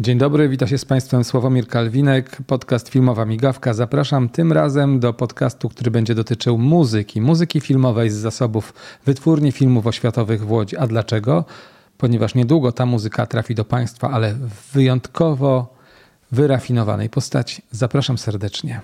Dzień dobry, witam się z Państwem Sławomir Kalwinek, podcast Filmowa Migawka. Zapraszam tym razem do podcastu, który będzie dotyczył muzyki, muzyki filmowej z zasobów Wytwórni Filmów Oświatowych w Łodzi. A dlaczego? Ponieważ niedługo ta muzyka trafi do Państwa, ale w wyjątkowo wyrafinowanej postaci. Zapraszam serdecznie.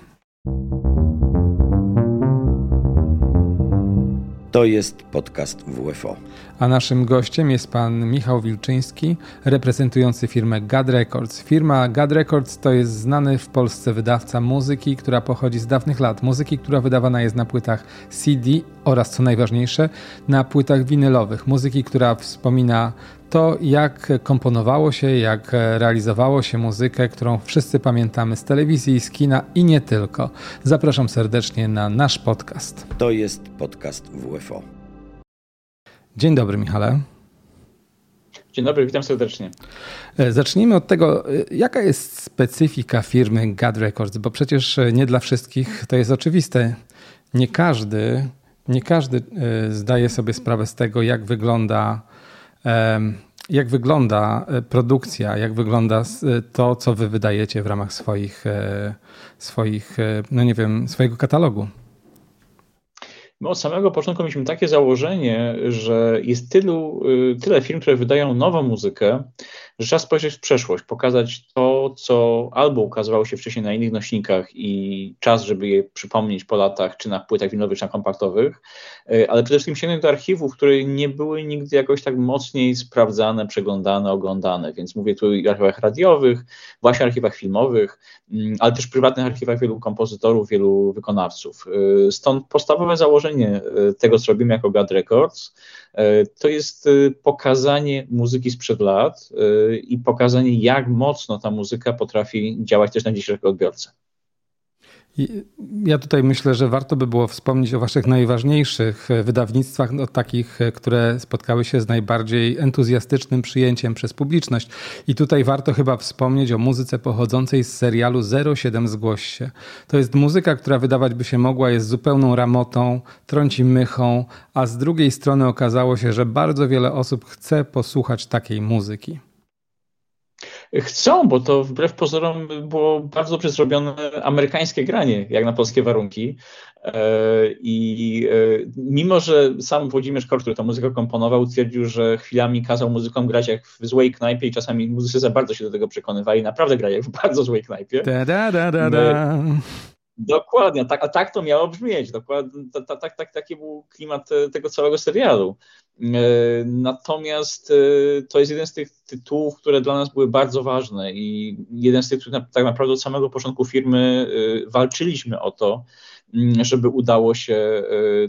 To jest podcast WFO. A naszym gościem jest pan Michał Wilczyński, reprezentujący firmę GAD Records. Firma GAD Records to jest znany w Polsce wydawca muzyki, która pochodzi z dawnych lat. Muzyki, która wydawana jest na płytach CD oraz, co najważniejsze, na płytach winylowych. Muzyki, która wspomina to, jak komponowało się, jak realizowało się muzykę, którą wszyscy pamiętamy z telewizji, z kina i nie tylko. Zapraszam serdecznie na nasz podcast. To jest podcast WFO. Dzień dobry, Michale. Dzień dobry, witam serdecznie. E, zacznijmy od tego, e, jaka jest specyfika firmy GAD Records, bo przecież e, nie dla wszystkich to jest oczywiste. Nie każdy, nie każdy zdaje sobie sprawę z tego, jak wygląda jak wygląda e, produkcja, jak wygląda e, to, co wy wydajecie w ramach swoich, e, swoich no nie wiem, swojego katalogu? My od samego początku mieliśmy takie założenie, że jest tylu, tyle firm, które wydają nową muzykę, że trzeba spojrzeć w przeszłość, pokazać to, co albo ukazywało się wcześniej na innych nośnikach i czas, żeby je przypomnieć po latach, czy na płytach winylowych, czy na kompaktowych, e, ale przede wszystkim sięgnąć do archiwów, które nie były nigdy jakoś tak mocniej sprawdzane, przeglądane, oglądane, więc mówię tu o archiwach radiowych, właśnie archiwach filmowych, mm, ale też prywatnych archiwach wielu kompozytorów, wielu wykonawców. E, stąd podstawowe założenie e, tego, co robimy jako GAD Records, to jest pokazanie muzyki sprzed lat, i pokazanie, jak mocno ta muzyka potrafi działać też na dzisiejszego odbiorcę. Ja tutaj myślę, że warto by było wspomnieć o Waszych najważniejszych wydawnictwach, no, takich, które spotkały się z najbardziej entuzjastycznym przyjęciem przez publiczność. I tutaj warto chyba wspomnieć o muzyce pochodzącej z serialu 07 Zgłoś się. To jest muzyka, która wydawać by się mogła jest zupełną ramotą, trąci mychą, a z drugiej strony okazało się, że bardzo wiele osób chce posłuchać takiej muzyki. Chcą, bo to wbrew pozorom było bardzo dobrze zrobione amerykańskie granie, jak na polskie warunki. E, I e, mimo, że sam Włodzimierz Kor, który tę muzykę komponował, twierdził, że chwilami kazał muzykom grać jak w złej knajpie i czasami muzycy za bardzo się do tego przekonywali, naprawdę grali jak w bardzo złej knajpie. Da, da, da, da, da. Dokładnie, tak, a tak to miało brzmieć. Dokładnie, tak, tak, tak, taki był klimat tego całego serialu. E, natomiast e, to jest jeden z tych tytułów, które dla nas były bardzo ważne i jeden z tych, których tak naprawdę od samego początku firmy e, walczyliśmy o to, mm, żeby udało się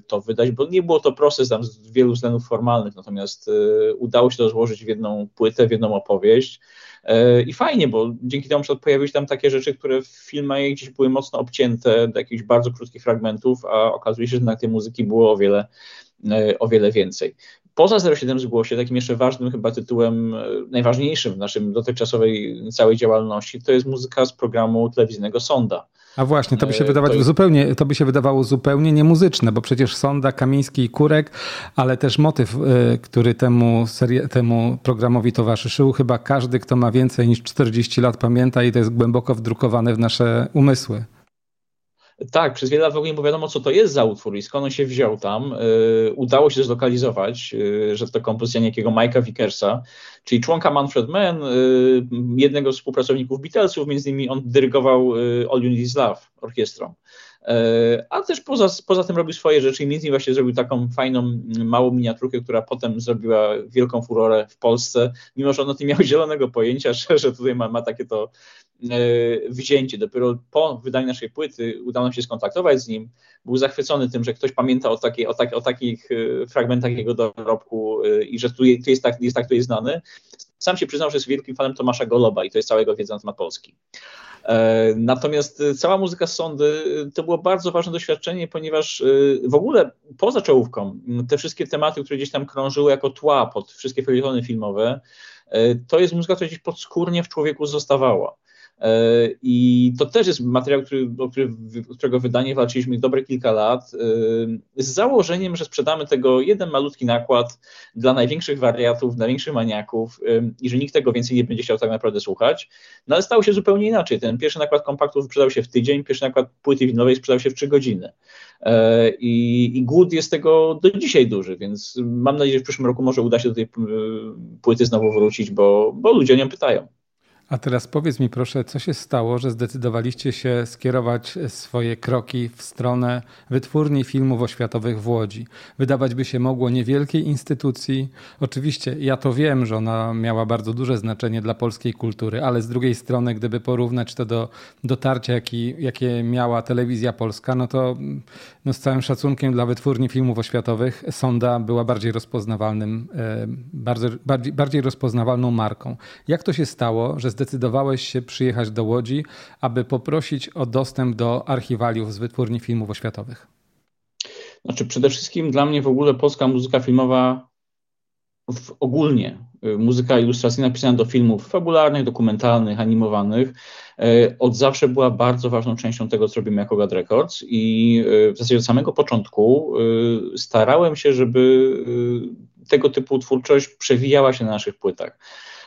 to wydać, bo nie było to proces tam z wielu względów formalnych, natomiast udało się to złożyć w jedną płytę, w jedną opowieść. I fajnie, bo dzięki temu pojawiły się tam takie rzeczy, które w filmach gdzieś były mocno obcięte do jakichś bardzo krótkich fragmentów, a okazuje się, że na tej muzyki było o wiele, o wiele więcej. Poza 07 zgłosie, takim jeszcze ważnym chyba tytułem, e, najważniejszym w naszym dotychczasowej całej działalności, to jest muzyka z programu telewizyjnego Sonda. A właśnie, to by się e, wydawać to zupełnie, to by się wydawało zupełnie niemuzyczne, bo przecież Sonda, Kamiński i Kurek, ale też motyw, e, który temu, serii, temu programowi towarzyszył, chyba każdy, kto ma więcej niż 40 lat pamięta i to jest głęboko wdrukowane w nasze umysły. Tak, przez wiele lat w ogóle nie wiadomo, co to jest za utwór i skąd on się wziął tam. Yy, udało się zlokalizować, yy, że to kompozycja niejakiego Mike'a Vickersa, czyli członka Manfred Mann, yy, jednego z współpracowników Beatlesów, między innymi on dyrygował All You Need Is Love orkiestrą. A też poza, poza tym robił swoje rzeczy i między innymi właśnie zrobił taką fajną, mm, małą miniaturkę, która potem zrobiła wielką furorę w Polsce, mimo że on o tym miał zielonego pojęcia, że, że tutaj ma, ma takie to wzięcie. Dopiero po wydaniu naszej płyty udało nam się skontaktować z nim, był zachwycony tym, że ktoś pamięta o, o, tak, o takich e, fragmentach jego dorobku i że tu, jest, tak, jest tak jest znany. Sam się przyznał, że jest wielkim fanem Tomasza Goloba i to jest całego wiedza na temat Polski. E, natomiast e, cała muzyka z sądy e, to było bardzo ważne doświadczenie, ponieważ w ogóle poza czołówką te wszystkie tematy, które gdzieś tam krążyły jako tła pod wszystkie felietony filmowe, to jest muzyka, która gdzieś podskórnie w człowieku zostawała. I to też jest materiał, który, o którego wydanie walczyliśmy dobre kilka lat, z założeniem, że sprzedamy tego jeden malutki nakład dla największych wariatów, największych maniaków i że nikt tego więcej nie będzie chciał tak naprawdę słuchać. No ale stało się zupełnie inaczej. Ten pierwszy nakład kompaktów sprzedał się w tydzień, pierwszy nakład płyty winylowej sprzedał się w trzy godziny. I, I głód jest tego do dzisiaj duży, więc mam nadzieję, że w przyszłym roku może uda się do tej płyty znowu wrócić, bo, bo ludzie o nią pytają. A teraz powiedz mi proszę, co się stało, że zdecydowaliście się skierować swoje kroki w stronę wytwórni filmów oświatowych w Łodzi? Wydawać by się mogło niewielkiej instytucji. Oczywiście ja to wiem, że ona miała bardzo duże znaczenie dla polskiej kultury, ale z drugiej strony, gdyby porównać to do dotarcia, jaki, jakie miała telewizja polska, no to no z całym szacunkiem dla wytwórni filmów oświatowych Sonda była bardziej rozpoznawalnym, e, bardzo, bardziej, bardziej rozpoznawalną marką. Jak to się stało, że zdecydowałeś się przyjechać do Łodzi, aby poprosić o dostęp do archiwaliów z wytwórni filmów oświatowych? Znaczy, przede wszystkim dla mnie w ogóle polska muzyka filmowa ogólnie, y, muzyka ilustracyjna pisana do filmów fabularnych, dokumentalnych, animowanych, y, od zawsze była bardzo ważną częścią tego, co robimy jako God Records i y, w zasadzie od samego początku starałem się, żeby tego typu twórczość przewijała się na naszych płytach.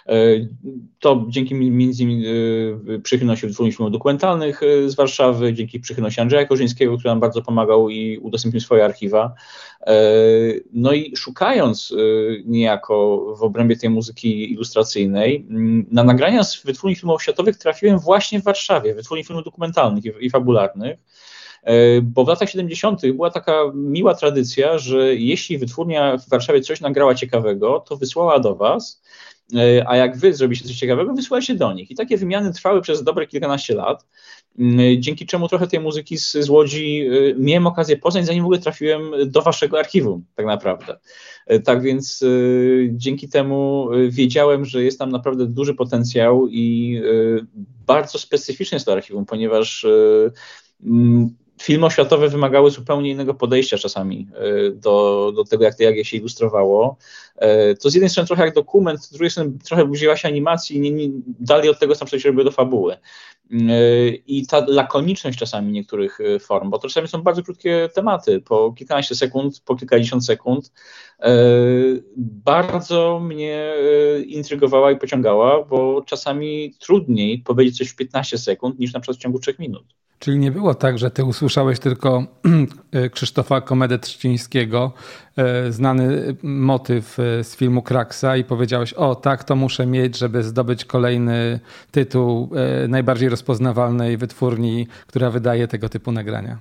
E, to dzięki między innymi e, przychylności wytwórni filmów dokumentalnych e, z Warszawy, dzięki przychylności Andrzeja Korzyńskiego, który nam bardzo pomagał i udostępnił swoje archiwa. No i szukając niejako w obrębie tej muzyki ilustracyjnej, na nagrania z wytwórni filmów światowych trafiłem właśnie w Warszawie, wytwórni filmów dokumentalnych i fabularnych bo w latach 70. była taka miła tradycja, że jeśli wytwórnia w Warszawie coś nagrała ciekawego, to wysłała do Was a jak wy zrobiliście coś ciekawego, wysyłajcie do nich. I takie wymiany trwały przez dobre kilkanaście lat, mm, dzięki czemu trochę tej muzyki z, z Łodzi e, miałem okazję poznać, zanim w ogóle trafiłem do waszego archiwum, tak naprawdę. E, tak więc dzięki temu wiedziałem, że jest tam naprawdę duży potencjał i bardzo specyficzne jest to archiwum, ponieważ filmy oświatowe wymagały zupełnie innego podejścia czasami e, do, do tego, jak, jak je się ilustrowało. E, to z jednej strony trochę jak dokument, z drugiej strony trochę używa się animacji, nie, nie, dalej od tego sam coś robię do fabuły. E, I ta lakoniczność czasami niektórych form, bo to czasami są bardzo krótkie tematy, po kilkanaście sekund, po kilkadziesiąt sekund, bardzo mnie intrygowała i pociągała, bo czasami trudniej powiedzieć coś w 15 sekund niż na przykład w ciągu 3 minut. Czyli nie było tak, że ty usłyszałeś tylko e, Krzysztofa Komedę Trzcińskiego, e, znany motyw e, z filmu Kraksa i powiedziałeś, o tak, to muszę mieć, żeby zdobyć kolejny tytuł najbardziej rozpoznawalnej wytwórni, która wydaje tego typu nagrania.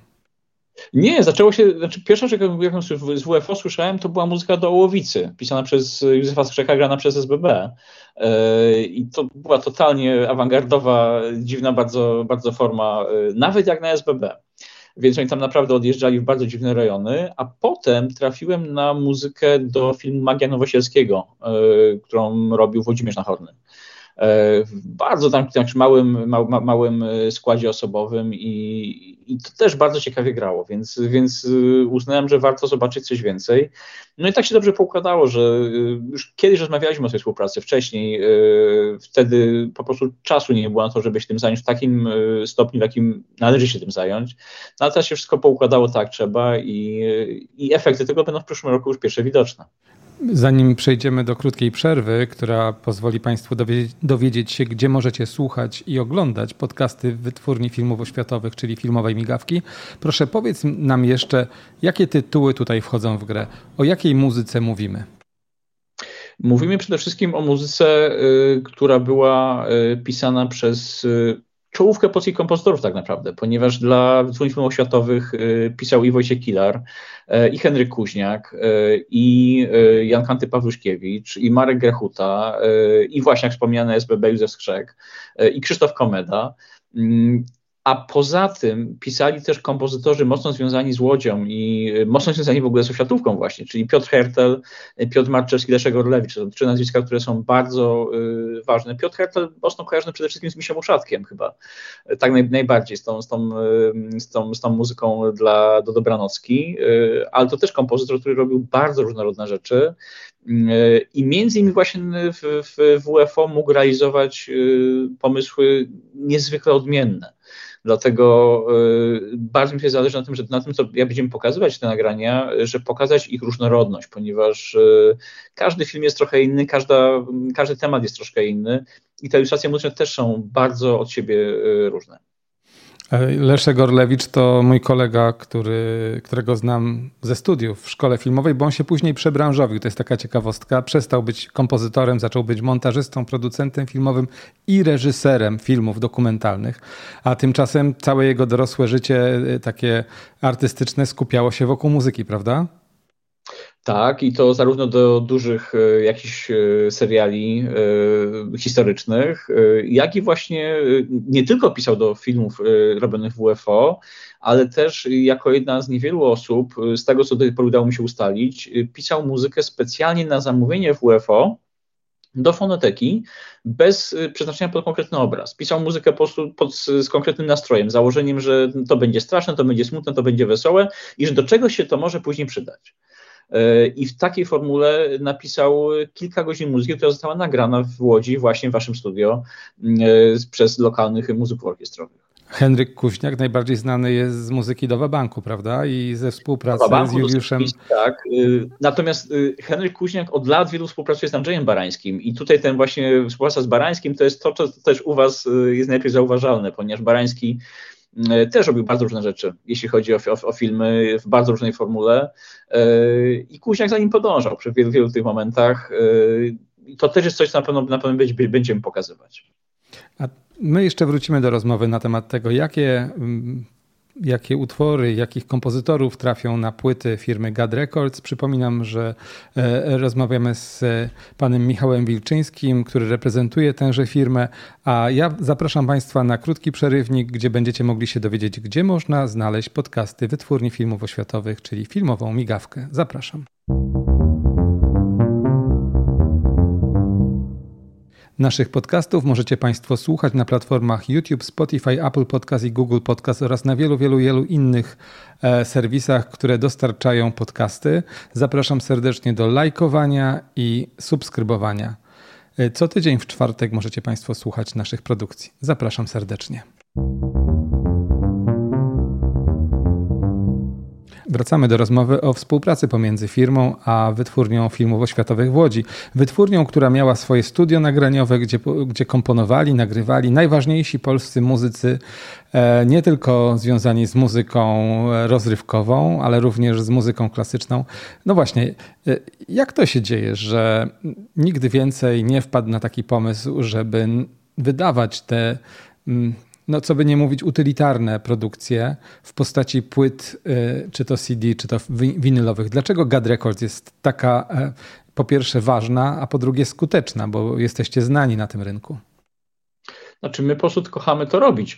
Nie, zaczęło się, znaczy pierwsza rzecz, jaką z WFO słyszałem, to była muzyka do Ołowicy, pisana przez Józefa Skrzeka, grana przez SBB. E, I to była totalnie awangardowa, dziwna bardzo, bardzo forma, e, nawet jak na SBB. Więc oni tam naprawdę odjeżdżali w bardzo dziwne rejony, a potem trafiłem na muzykę do filmu Magia Nowosielskiego, e, którą robił Włodzimierz Nachorny w bardzo tam, tam małym, ma, małym e, składzie osobowym i, i, to też bardzo ciekawie grało, więc, więc e, uznałem, że warto zobaczyć coś więcej. No i tak się dobrze poukładało, że e, już kiedyś rozmawialiśmy o tej współpracy wcześniej, wtedy po prostu czasu nie było na to, żeby się tym zająć w takim stopniu, w jakim należy się tym zająć. No ale teraz się wszystko poukładało tak trzeba i, i efekty tego będą w przyszłym roku już pierwsze widoczne. Zanim przejdziemy do krótkiej przerwy, która pozwoli Państwu dowiedzieć, się, gdzie możecie słuchać i oglądać podcasty Wytwórni Filmów Oświatowych, czyli Filmowej Migawki, proszę powiedz nam jeszcze, jakie tytuły tutaj wchodzą w grę, o jakiej muzyce mówimy. Mówimy przede wszystkim o muzyce, y, która była y, pisana przez y, czołówkę polskich kompozytorów tak naprawdę, ponieważ dla wytwórni filmów oświatowych y, pisał i Wojciech Kilar, y, i Henryk Kuźniak, y, i Jan Kanty Pawluszkiewicz, i Marek Grechuta, i właśnie jak wspomniany SBB Józef Skrzek, i Krzysztof Komeda. A poza tym pisali też kompozytorzy mocno związani z Łodzią i y, mocno związani w ogóle z oświatówką właśnie, czyli Piotr Hertel, y, Piotr Marczewski, Leszek Orlewicz. To trzy nazwiska, które są bardzo y, ważne. Piotr Hertel mocno kojarzony przede wszystkim z Misiem Uszatkiem chyba, tak naj, najbardziej z tą, z, tą, z, tą, z tą muzyką dla, do Dobranocki, ale to też kompozytor, który robił bardzo różnorodne rzeczy i między innymi właśnie w, w, w UFO mógł realizować pomysły niezwykle odmienne. Dlatego y, bardzo mi się zależy na tym, że na tym, co ja będziemy pokazywać te nagrania, że pokazać ich różnorodność, ponieważ y, każdy film jest trochę inny, każda, każdy temat jest troszkę inny i te ilustracje muzyczne też są bardzo od siebie y, różne. Leszek Orlewicz to mój kolega, który, którego znam ze studiów w szkole filmowej, bo on się później przebranżowił. To jest taka ciekawostka. Przestał być kompozytorem, zaczął być montażystą, producentem filmowym i reżyserem filmów dokumentalnych. A tymczasem całe jego dorosłe życie, y, takie artystyczne, skupiało się wokół muzyki, prawda? Tak, i to zarówno do dużych e, jakichś e, seriali e, historycznych, jak i właśnie nie tylko pisał do filmów robionych w UFO, ale też jako jedna z niewielu osób, z tego co do tej pory udało mi się ustalić, pisał muzykę specjalnie na zamówienie w UFO do fonoteki bez przeznaczenia pod konkretny obraz. Pisał muzykę po prostu pod, z konkretnym nastrojem, założeniem, że to będzie straszne, to będzie smutne, to będzie wesołe i że do czegoś się to może później przydać. I w takiej formule napisał kilka godzin muzyki, która została nagrana w Łodzi, właśnie w waszym studio, mm, e, przez lokalnych muzyków orkiestrowych. Henryk Kuźniak najbardziej znany jest z muzyki Dowa Banku, prawda? I ze współpracy z Juliuszem. Tak. Y, natomiast y, Henryk Kuźniak od lat wielu współpracuje z Andrzejem Barańskim. I tutaj ten właśnie współpraca z Barańskim to jest to, co też u Was y, jest najlepiej zauważalne, ponieważ Barański E, też robił bardzo różne rzeczy, jeśli chodzi o, o, o filmy w bardzo różnej formule e, i Kuźniak za nim podążał przy wielu, wielu tych momentach. E, to też jest coś, co na pewno, na pewno będziemy pokazywać. A my jeszcze wrócimy do rozmowy na temat tego, jakie mm, jakie utwory, jakich kompozytorów trafią na płyty firmy GAD Records. Przypominam, że e, rozmawiamy z panem Michałem Wilczyńskim, który reprezentuje tęże firmę, a ja zapraszam Państwa na krótki przerywnik, gdzie będziecie mogli się dowiedzieć, gdzie można znaleźć podcasty Wytwórni Filmów Oświatowych, czyli filmową migawkę. Zapraszam. Naszych podcastów możecie Państwo słuchać na platformach YouTube, Spotify, Apple Podcast i Google Podcast oraz na wielu, wielu, wielu innych e, serwisach, które dostarczają podcasty. Zapraszam serdecznie do lajkowania i subskrybowania. E, co tydzień w czwartek możecie Państwo słuchać naszych produkcji. Zapraszam serdecznie. Wracamy do rozmowy o współpracy pomiędzy firmą a wytwórnią filmów oświatowych w Łodzi. Wytwórnią, która miała swoje studio nagraniowe, gdzie, gdzie komponowali, nagrywali najważniejsi polscy muzycy, e, nie tylko związani z muzyką rozrywkową, ale również z muzyką klasyczną. No właśnie, e, jak to się dzieje, że nigdy więcej nie wpadł na taki pomysł, żeby wydawać te no co by nie mówić, utylitarne produkcje w postaci płyt, y, czy to CD, czy to winylowych. Dlaczego GAD Records jest taka e, po pierwsze ważna, a po drugie skuteczna, bo jesteście znani na tym rynku? Znaczy, my po prostu kochamy to robić y,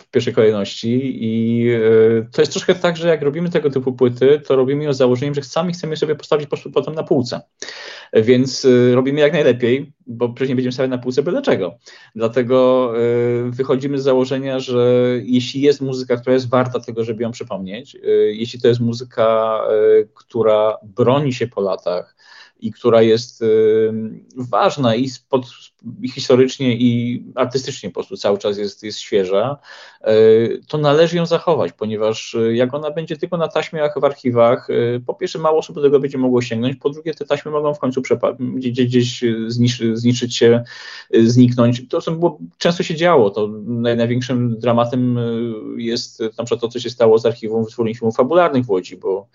w pierwszej kolejności i y, to jest troszkę tak, że jak robimy tego typu płyty, to robimy ją z założeniem, że sami chcemy sobie postawić po prostu potem na półce. Więc y, robimy jak najlepiej, bo przecież nie będziemy stawiać na półce byle czego. Dlatego wychodzimy z założenia, że jeśli jest muzyka, która jest warta tego, żeby ją przypomnieć, jeśli to jest muzyka, która broni się po latach, i która jest ważna i, spod, i historycznie, i artystycznie po prostu cały czas jest, jest świeża, y, to należy ją zachować, ponieważ y, jak ona będzie tylko na taśmach w archiwach, y, po pierwsze mało osób do tego będzie mogło sięgnąć, po drugie te taśmy mogą w końcu gdzieś, gdzieś zniszczy, zniszczyć się, zniknąć. To co było, często się działo, to największym dramatem jest na przykład to, co się stało z archiwum wytwórni filmów fabularnych w Łodzi, bo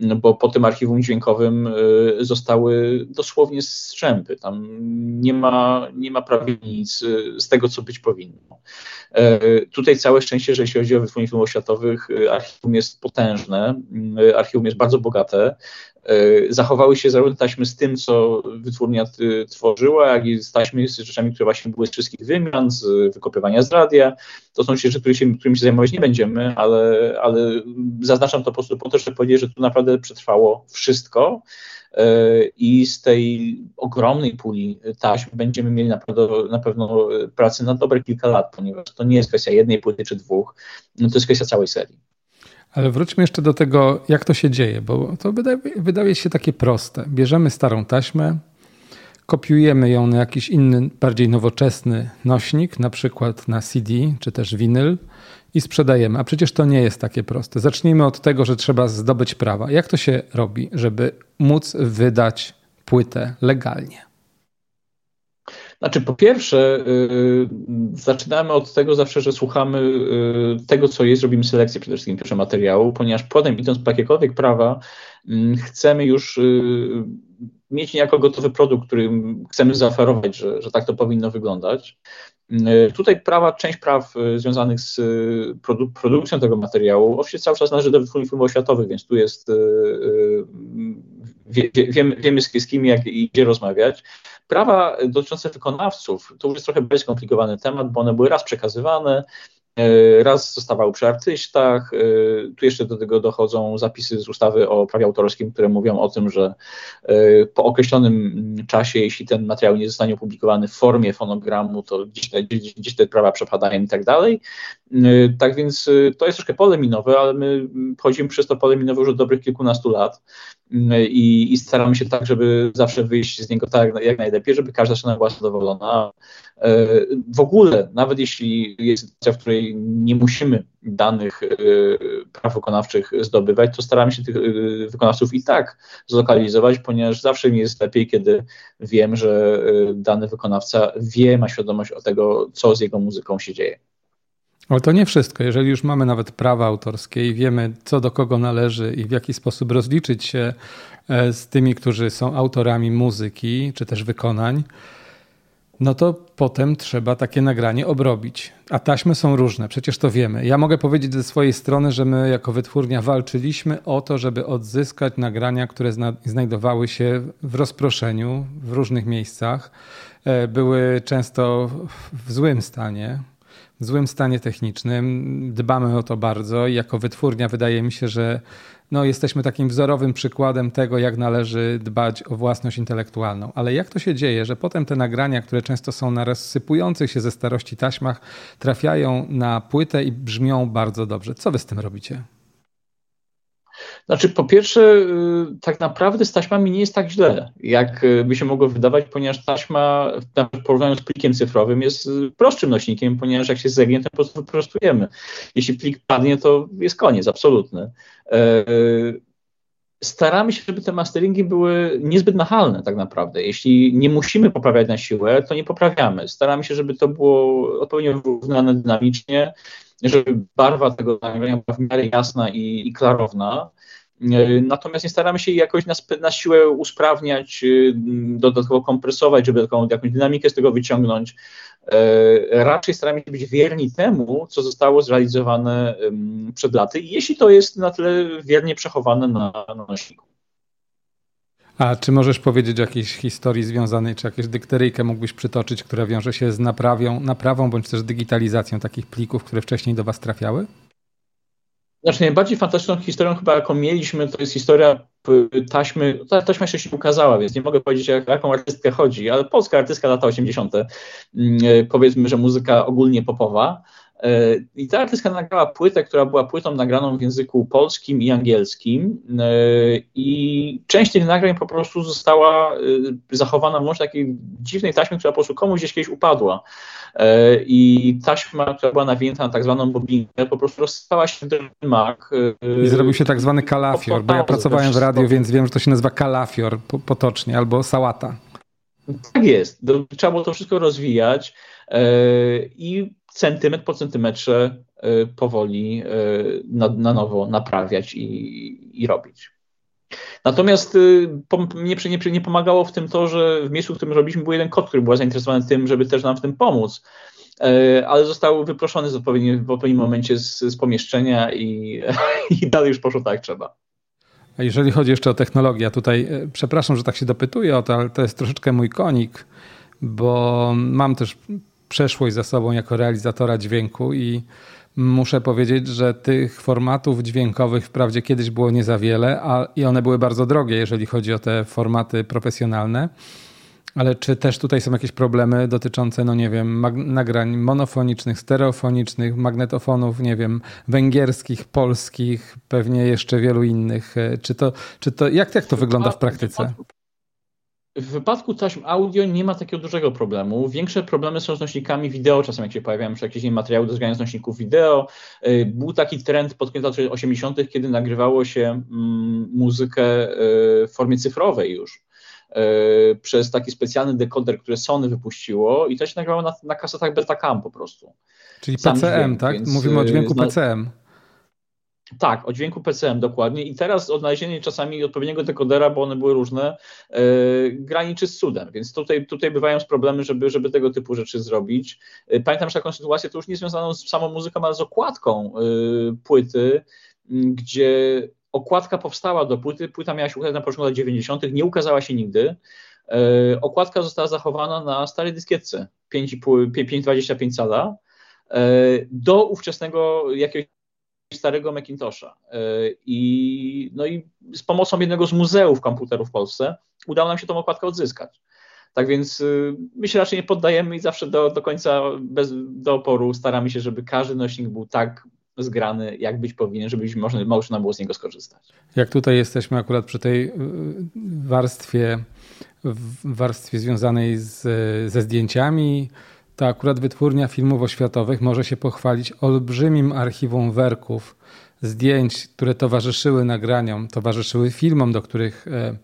bo po tym archiwum dźwiękowym y, zostały dosłownie strzępy. Tam nie ma, nie ma prawie nic y, z tego, co być powinno. E, tutaj całe szczęście, że jeśli chodzi o wytwórnie filmów oświatowych, y, archiwum jest potężne, archiwum jest bardzo bogate zachowały się zarówno taśmy z tym, co wytwórnia tworzyła, jak i z taśmy z rzeczami, które właśnie były z wszystkich wymian, z wykopywania z radia. To są rzeczy, którymi się, którymi się zajmować nie będziemy, ale, ale zaznaczam to po prostu po to, żeby powiedzieć, że tu naprawdę przetrwało wszystko. E, i z tej ogromnej puli taśm będziemy mieli naprawdę, na pewno pracę na dobre kilka lat, ponieważ to nie jest kwestia jednej płyty czy dwóch, no to jest kwestia całej serii. Ale wróćmy jeszcze do tego, jak to się dzieje, bo to wydaje, wydaje się takie proste. Bierzemy starą taśmę, kopiujemy ją na jakiś inny, bardziej nowoczesny nośnik, na przykład na CD czy też winyl i sprzedajemy. A przecież to nie jest takie proste. Zacznijmy od tego, że trzeba zdobyć prawa. Jak to się robi, żeby móc wydać płytę legalnie? Znaczy, po pierwsze, yy, zaczynamy od tego zawsze, że słuchamy yy, tego, co jest, robimy selekcję przede wszystkim pierwszego materiału, ponieważ potem idąc po jakiekolwiek prawa, yy, chcemy już y, mieć niejako gotowy produkt, który chcemy zaoferować, że, że tak to powinno wyglądać. E, tutaj prawa, część praw e, związanych z produ produkcją tego materiału oczywiście cały czas należy do wytwórni oświatowych, więc tu jest, wie, wie, wiemy, wiemy z kim jak i gdzie rozmawiać. Prawa dotyczące wykonawców to już jest trochę bardziej skomplikowany temat, bo one były raz przekazywane, E, raz zostawały przy artystach. E, tu jeszcze do tego dochodzą zapisy z ustawy o prawie autorskim, które mówią o tym, że e, po określonym czasie, jeśli ten materiał nie zostanie opublikowany w formie fonogramu, to gdzieś te, gdzieś te prawa przepadają i tak dalej. Tak więc to jest troszkę pole minowe, ale my chodzimy przez to pole minowe już od dobrych kilkunastu lat i, i staramy się tak, żeby zawsze wyjść z niego tak jak najlepiej, żeby każda strona była zadowolona. W ogóle, nawet jeśli jest sytuacja, w której nie musimy danych e, praw wykonawczych zdobywać, to staramy się tych e, wykonawców i tak zlokalizować, ponieważ zawsze mi jest lepiej, kiedy wiem, że e, dany wykonawca wie, ma świadomość o tego, co z jego muzyką się dzieje. Ale to nie wszystko. Jeżeli już mamy nawet prawa autorskie i wiemy, co do kogo należy i w jaki sposób rozliczyć się z tymi, którzy są autorami muzyki czy też wykonań, no to potem trzeba takie nagranie obrobić. A taśmy są różne, przecież to wiemy. Ja mogę powiedzieć ze swojej strony, że my jako wytwórnia walczyliśmy o to, żeby odzyskać nagrania, które znajdowały się w rozproszeniu w różnych miejscach. E, były często w złym stanie, złym stanie technicznym. Dbamy o to bardzo i jako wytwórnia wydaje mi się, że no, jesteśmy takim wzorowym przykładem tego, jak należy dbać o własność intelektualną. Ale jak to się dzieje, że potem te nagrania, które często są na rozsypujących się ze starości taśmach, trafiają na płytę i brzmią bardzo dobrze? Co wy z tym robicie? Znaczy, po pierwsze, y, tak naprawdę z taśmami nie jest tak źle, jak y, by się mogło wydawać, ponieważ taśma w porównaniu z plikiem cyfrowym jest y, prostszym nośnikiem, ponieważ jak się zegnie, to po prostu wyprostujemy. Jeśli plik padnie, to jest koniec, absolutny. Staramy się, żeby te masteringi były niezbyt nachalne tak naprawdę. Jeśli nie musimy poprawiać na siłę, to nie poprawiamy. Staramy się, żeby to było odpowiednio wyrównane dynamicznie, żeby barwa tego nagrania była w miarę jasna i, i klarowna. E, natomiast nie staramy się jakoś na, na siłę usprawniać, y, dodatkowo kompresować, żeby taką jakąś dynamikę z tego wyciągnąć. E, raczej staramy się być wierni temu, co zostało zrealizowane przed laty, jeśli to jest na tyle wiernie przechowane na, na nośniku. A czy możesz powiedzieć o jakiejś historii związanej, czy jakąś dykteryjkę mógłbyś przytoczyć, która wiąże się z naprawią, naprawą bądź też digitalizacją takich plików, które wcześniej do Was trafiały? Znaczy najbardziej fantastyczną historią chyba jaką mieliśmy, to jest historia taśmy, ta taśma jeszcze się ukazała, więc nie mogę powiedzieć o jaką artystkę chodzi, ale polska artystka lata 80. Mm, e, powiedzmy, że muzyka ogólnie popowa. E, I ta artystka nagrała płytę, która była płytą nagraną w języku polskim i angielskim. E, I część tych nagrań po prostu została zachowana w może takiej dziwnej taśmie, która po prostu komuś gdzieś kiedyś upadła. E, i taśma, która była nawinięta na tak zwaną bobinę, po prostu rozstała się w. E, I zrobił się tak zwany kalafior, bo ja pracowałem w radiu, więc wiem, że to się nazywa kalafior potocznie, albo sałata. Tak jest. Trzeba było to wszystko rozwijać e, i centymetr po centymetrze powoli na, na nowo naprawiać i, i robić. Natomiast y, mnie nie, nie pomagało w tym to, że w miejscu, w którym robiliśmy, był jeden kot, który był zainteresowany tym, żeby też nam w tym pomóc ale został wyproszony w odpowiednim, w odpowiednim momencie z, z pomieszczenia i, i dalej już poszło tak trzeba. A jeżeli chodzi jeszcze o technologię, tutaj przepraszam, że tak się dopytuję o to, ale to jest troszeczkę mój konik, bo mam też przeszłość za sobą jako realizatora dźwięku i muszę powiedzieć, że tych formatów dźwiękowych wprawdzie kiedyś było nie za wiele, a, i one były bardzo drogie, jeżeli chodzi o te formaty profesjonalne. Ale czy też tutaj są jakieś problemy dotyczące, no nie wiem, nagrań monofonicznych, stereofonicznych, magnetofonów, nie wiem, węgierskich, polskich, pewnie jeszcze wielu innych? Czy to, czy to jak, jak to wygląda w praktyce? W wypadku taśm audio nie ma takiego dużego problemu. Większe problemy są z nośnikami wideo, czasem jak się pojawiają czy jakieś materiały do zgrania z nośników wideo. Y, był taki trend pod koniec lat 80., kiedy nagrywało się mm, muzykę y, w formie cyfrowej już y, przez taki specjalny dekoder, który Sony wypuściło i to się nagrywało na, na kasetach Betacam po prostu. Czyli Sam PCM, dźwięk, tak? Mówimy o dźwięku PCM. Tak, o dźwięku PCM dokładnie. I teraz odnalezienie czasami odpowiedniego dekodera, bo one były różne, yy, graniczy z cudem. Więc tutaj, tutaj bywają problemy, żeby, żeby tego typu rzeczy zrobić. Yy, pamiętam, taką sytuację to już nie związaną z samą muzyką, ale z okładką yy, płyty, gdzie okładka powstała do płyty, płyta miała się ukazać na początku lat 90., nie ukazała się nigdy. Okładka została zachowana na starej dyskietce 5,25 cala do ówczesnego jakiegoś starego Macintosha. E, I, no i z pomocą jednego z muzeów komputerów w Polsce udało nam się tą okładkę odzyskać. Tak więc y, my się raczej nie poddajemy i zawsze do, do końca, bez, do oporu staramy się, żeby każdy nośnik był tak zgrany, jak być powinien, żeby można, można było z niego skorzystać. Jak tutaj jesteśmy akurat przy tej y, warstwie, warstwie związanej z, ze zdjęciami, to akurat wytwórnia filmów oświatowych może się pochwalić olbrzymim archiwum werków, zdjęć, które towarzyszyły nagraniom, towarzyszyły filmom, do których e,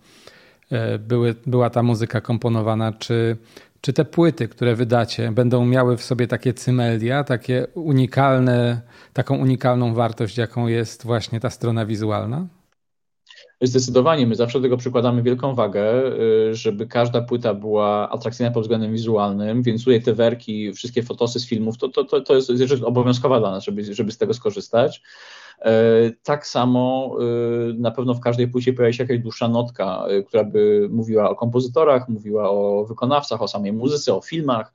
e, były, była ta muzyka komponowana. Czy, czy te płyty, które wydacie, będą miały w sobie takie cymelia, takie unikalne, taką unikalną wartość, jaką jest właśnie ta strona wizualna? Zdecydowanie, my zawsze do tego przykładamy wielką wagę, y, żeby każda płyta była atrakcyjna pod względem wizualnym, więc tutaj te werki, wszystkie fotosy z filmów, to, to, to, to jest rzecz obowiązkowa dla nas, żeby, żeby z tego skorzystać. E, tak samo e, na pewno w każdej płycie pojawia się jakaś dłuższa notka, e, która by mówiła o kompozytorach, mówiła o wykonawcach, o samej muzyce, o filmach,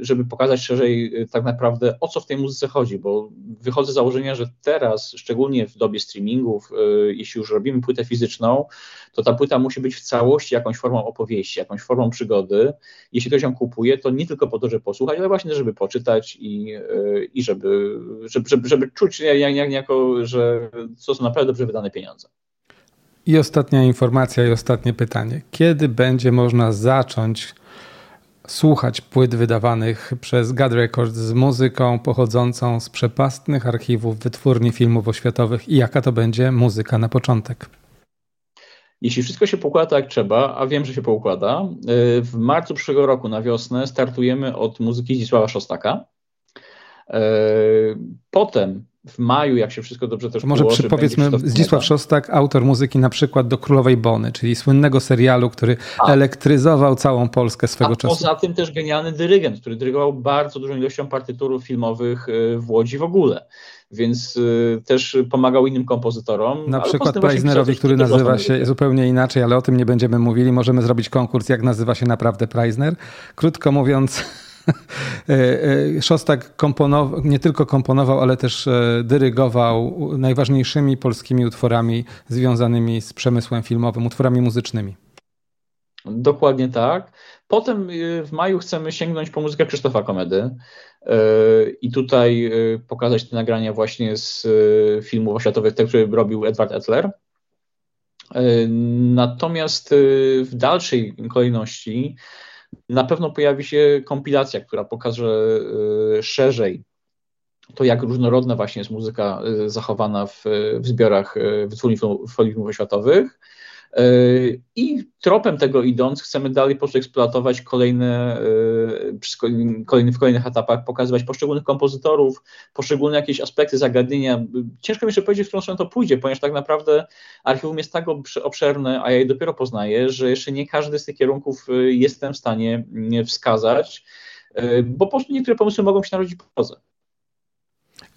żeby pokazać szerzej tak naprawdę o co w tej muzyce chodzi, bo wychodzę z założenia, że teraz, szczególnie w dobie streamingów, jeśli już robimy płytę fizyczną, to ta płyta musi być w całości jakąś formą opowieści, jakąś formą przygody. Jeśli ktoś ją kupuje, to nie tylko po to, żeby posłuchać, ale właśnie, żeby poczytać i, i żeby, żeby, żeby, żeby czuć jak, jak, jako, że to są naprawdę dobrze wydane pieniądze. I ostatnia informacja i ostatnie pytanie. Kiedy będzie można zacząć słuchać płyt wydawanych przez Gad Records z muzyką pochodzącą z przepastnych archiwów wytwórni filmów oświatowych i jaka to będzie muzyka na początek? Jeśli wszystko się pokłada tak jak trzeba, a wiem, że się poukłada, y, w marcu przyszłego roku na wiosnę startujemy od muzyki Zdzisława Szostaka. Y, potem w maju, jak się wszystko dobrze też Może położy, powiedzmy Zdzisław Szostak, autor muzyki na przykład do Królowej Bony, czyli słynnego serialu, który a. elektryzował całą Polskę swego a czasu. poza tym też genialny dyrygent, który dyrygował bardzo dużą ilością partyturów filmowych y, w Łodzi w ogóle. Więc y, też pomagał innym kompozytorom. Na przykład Preisnerowi, który nazywa się zupełnie inaczej, ale o tym nie będziemy mówili. Możemy zrobić konkurs, jak nazywa się naprawdę Preisner. Krótko mówiąc, Szostak komponował, nie tylko komponował, ale też e, dyrygował najważniejszymi polskimi utworami związanymi z przemysłem filmowym, utworami muzycznymi. Dokładnie tak. Potem w maju chcemy sięgnąć po muzykę Krzysztofa Komedy i tutaj pokazać te nagrania właśnie z filmów oświatowych, te, które robił Edward Etler. Natomiast w dalszej kolejności na pewno pojawi się kompilacja, która pokaże y, szerzej to, jak różnorodna właśnie jest muzyka y, zachowana w, w zbiorach y, wytwórni filmów oświatowych. I tropem tego idąc, chcemy dalej po prostu eksploatować kolejne, kolejne, w kolejnych etapach, pokazywać poszczególnych kompozytorów, poszczególne jakieś aspekty zagadnienia. Ciężko mi jeszcze powiedzieć, w którą stronę to pójdzie, ponieważ tak naprawdę archiwum jest tak obszerne, a ja je dopiero poznaję, że jeszcze nie każdy z tych kierunków jestem w stanie wskazać, bo po prostu niektóre pomysły mogą się narodzić po drodze.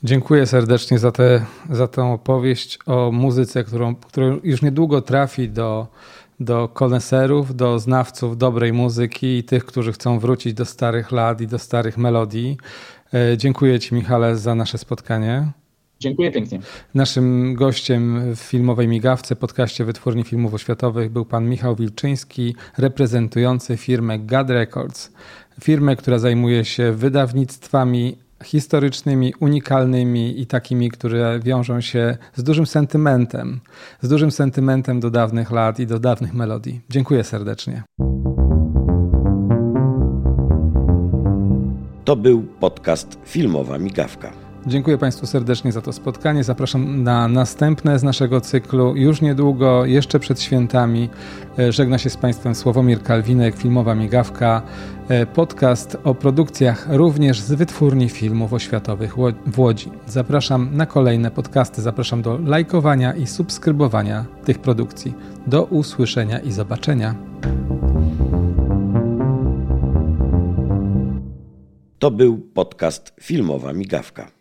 Dziękuję serdecznie za, tę za tę opowieść o muzyce, którą, którą już niedługo trafi do, do koneserów, do znawców dobrej muzyki i tych, którzy chcą wrócić do starych lat i do starych melodii. E, dziękuję Ci, Michale, za nasze spotkanie. Dziękuję pięknie. Naszym gościem w filmowej migawce, podcaście Wytwórni Filmów Oświatowych był pan Michał Wilczyński, reprezentujący firmę GAD Records. Firmę, która zajmuje się wydawnictwami historycznymi, unikalnymi i takimi, które wiążą się z dużym sentymentem, z dużym sentymentem do dawnych lat i do dawnych melodii. Dziękuję serdecznie. To był podcast Filmowa Migawka. Dziękuję Państwu serdecznie za to spotkanie. Zapraszam na następne z naszego cyklu. Już niedługo, jeszcze przed świętami, e, żegna się z Państwem Sławomir Kalwinek, Filmowa Migawka, e, podcast o produkcjach również z wytwórni filmów oświatowych w Łodzi. Zapraszam na kolejne podcasty, zapraszam do lajkowania i subskrybowania tych produkcji. Do usłyszenia i zobaczenia. To był podcast Filmowa Migawka.